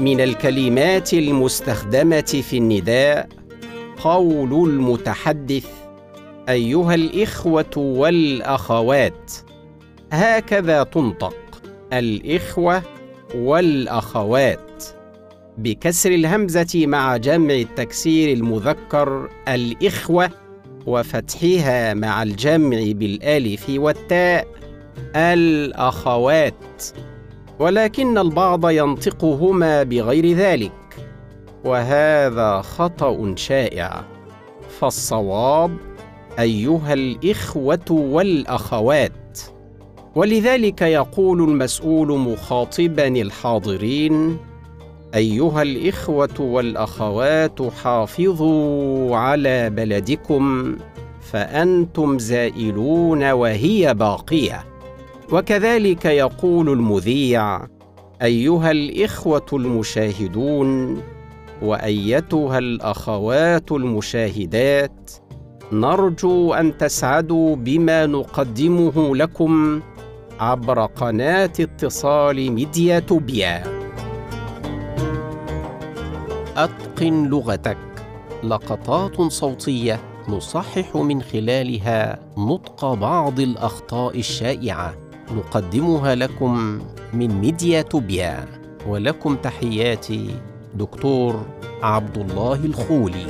من الكلمات المستخدمة في النداء قول المتحدث أيها الإخوة والأخوات هكذا تنطق الإخوة والأخوات. بكسر الهمزة مع جمع التكسير المذكر الإخوة وفتحها مع الجمع بالألف والتاء الأخوات. ولكن البعض ينطقهما بغير ذلك. وهذا خطأ شائع. فالصواب أيها الإخوة والأخوات. ولذلك يقول المسؤول مخاطبا الحاضرين أيها الإخوة والأخوات حافظوا على بلدكم فأنتم زائلون وهي باقية. وكذلك يقول المذيع أيها الإخوة المشاهدون وأيتها الأخوات المشاهدات نرجو أن تسعدوا بما نقدمه لكم عبر قناة اتصال ميديا توبيا. أتقن لغتك. لقطات صوتية نصحح من خلالها نطق بعض الأخطاء الشائعة. نقدمها لكم من ميديا توبيا ولكم تحياتي دكتور عبد الله الخولي.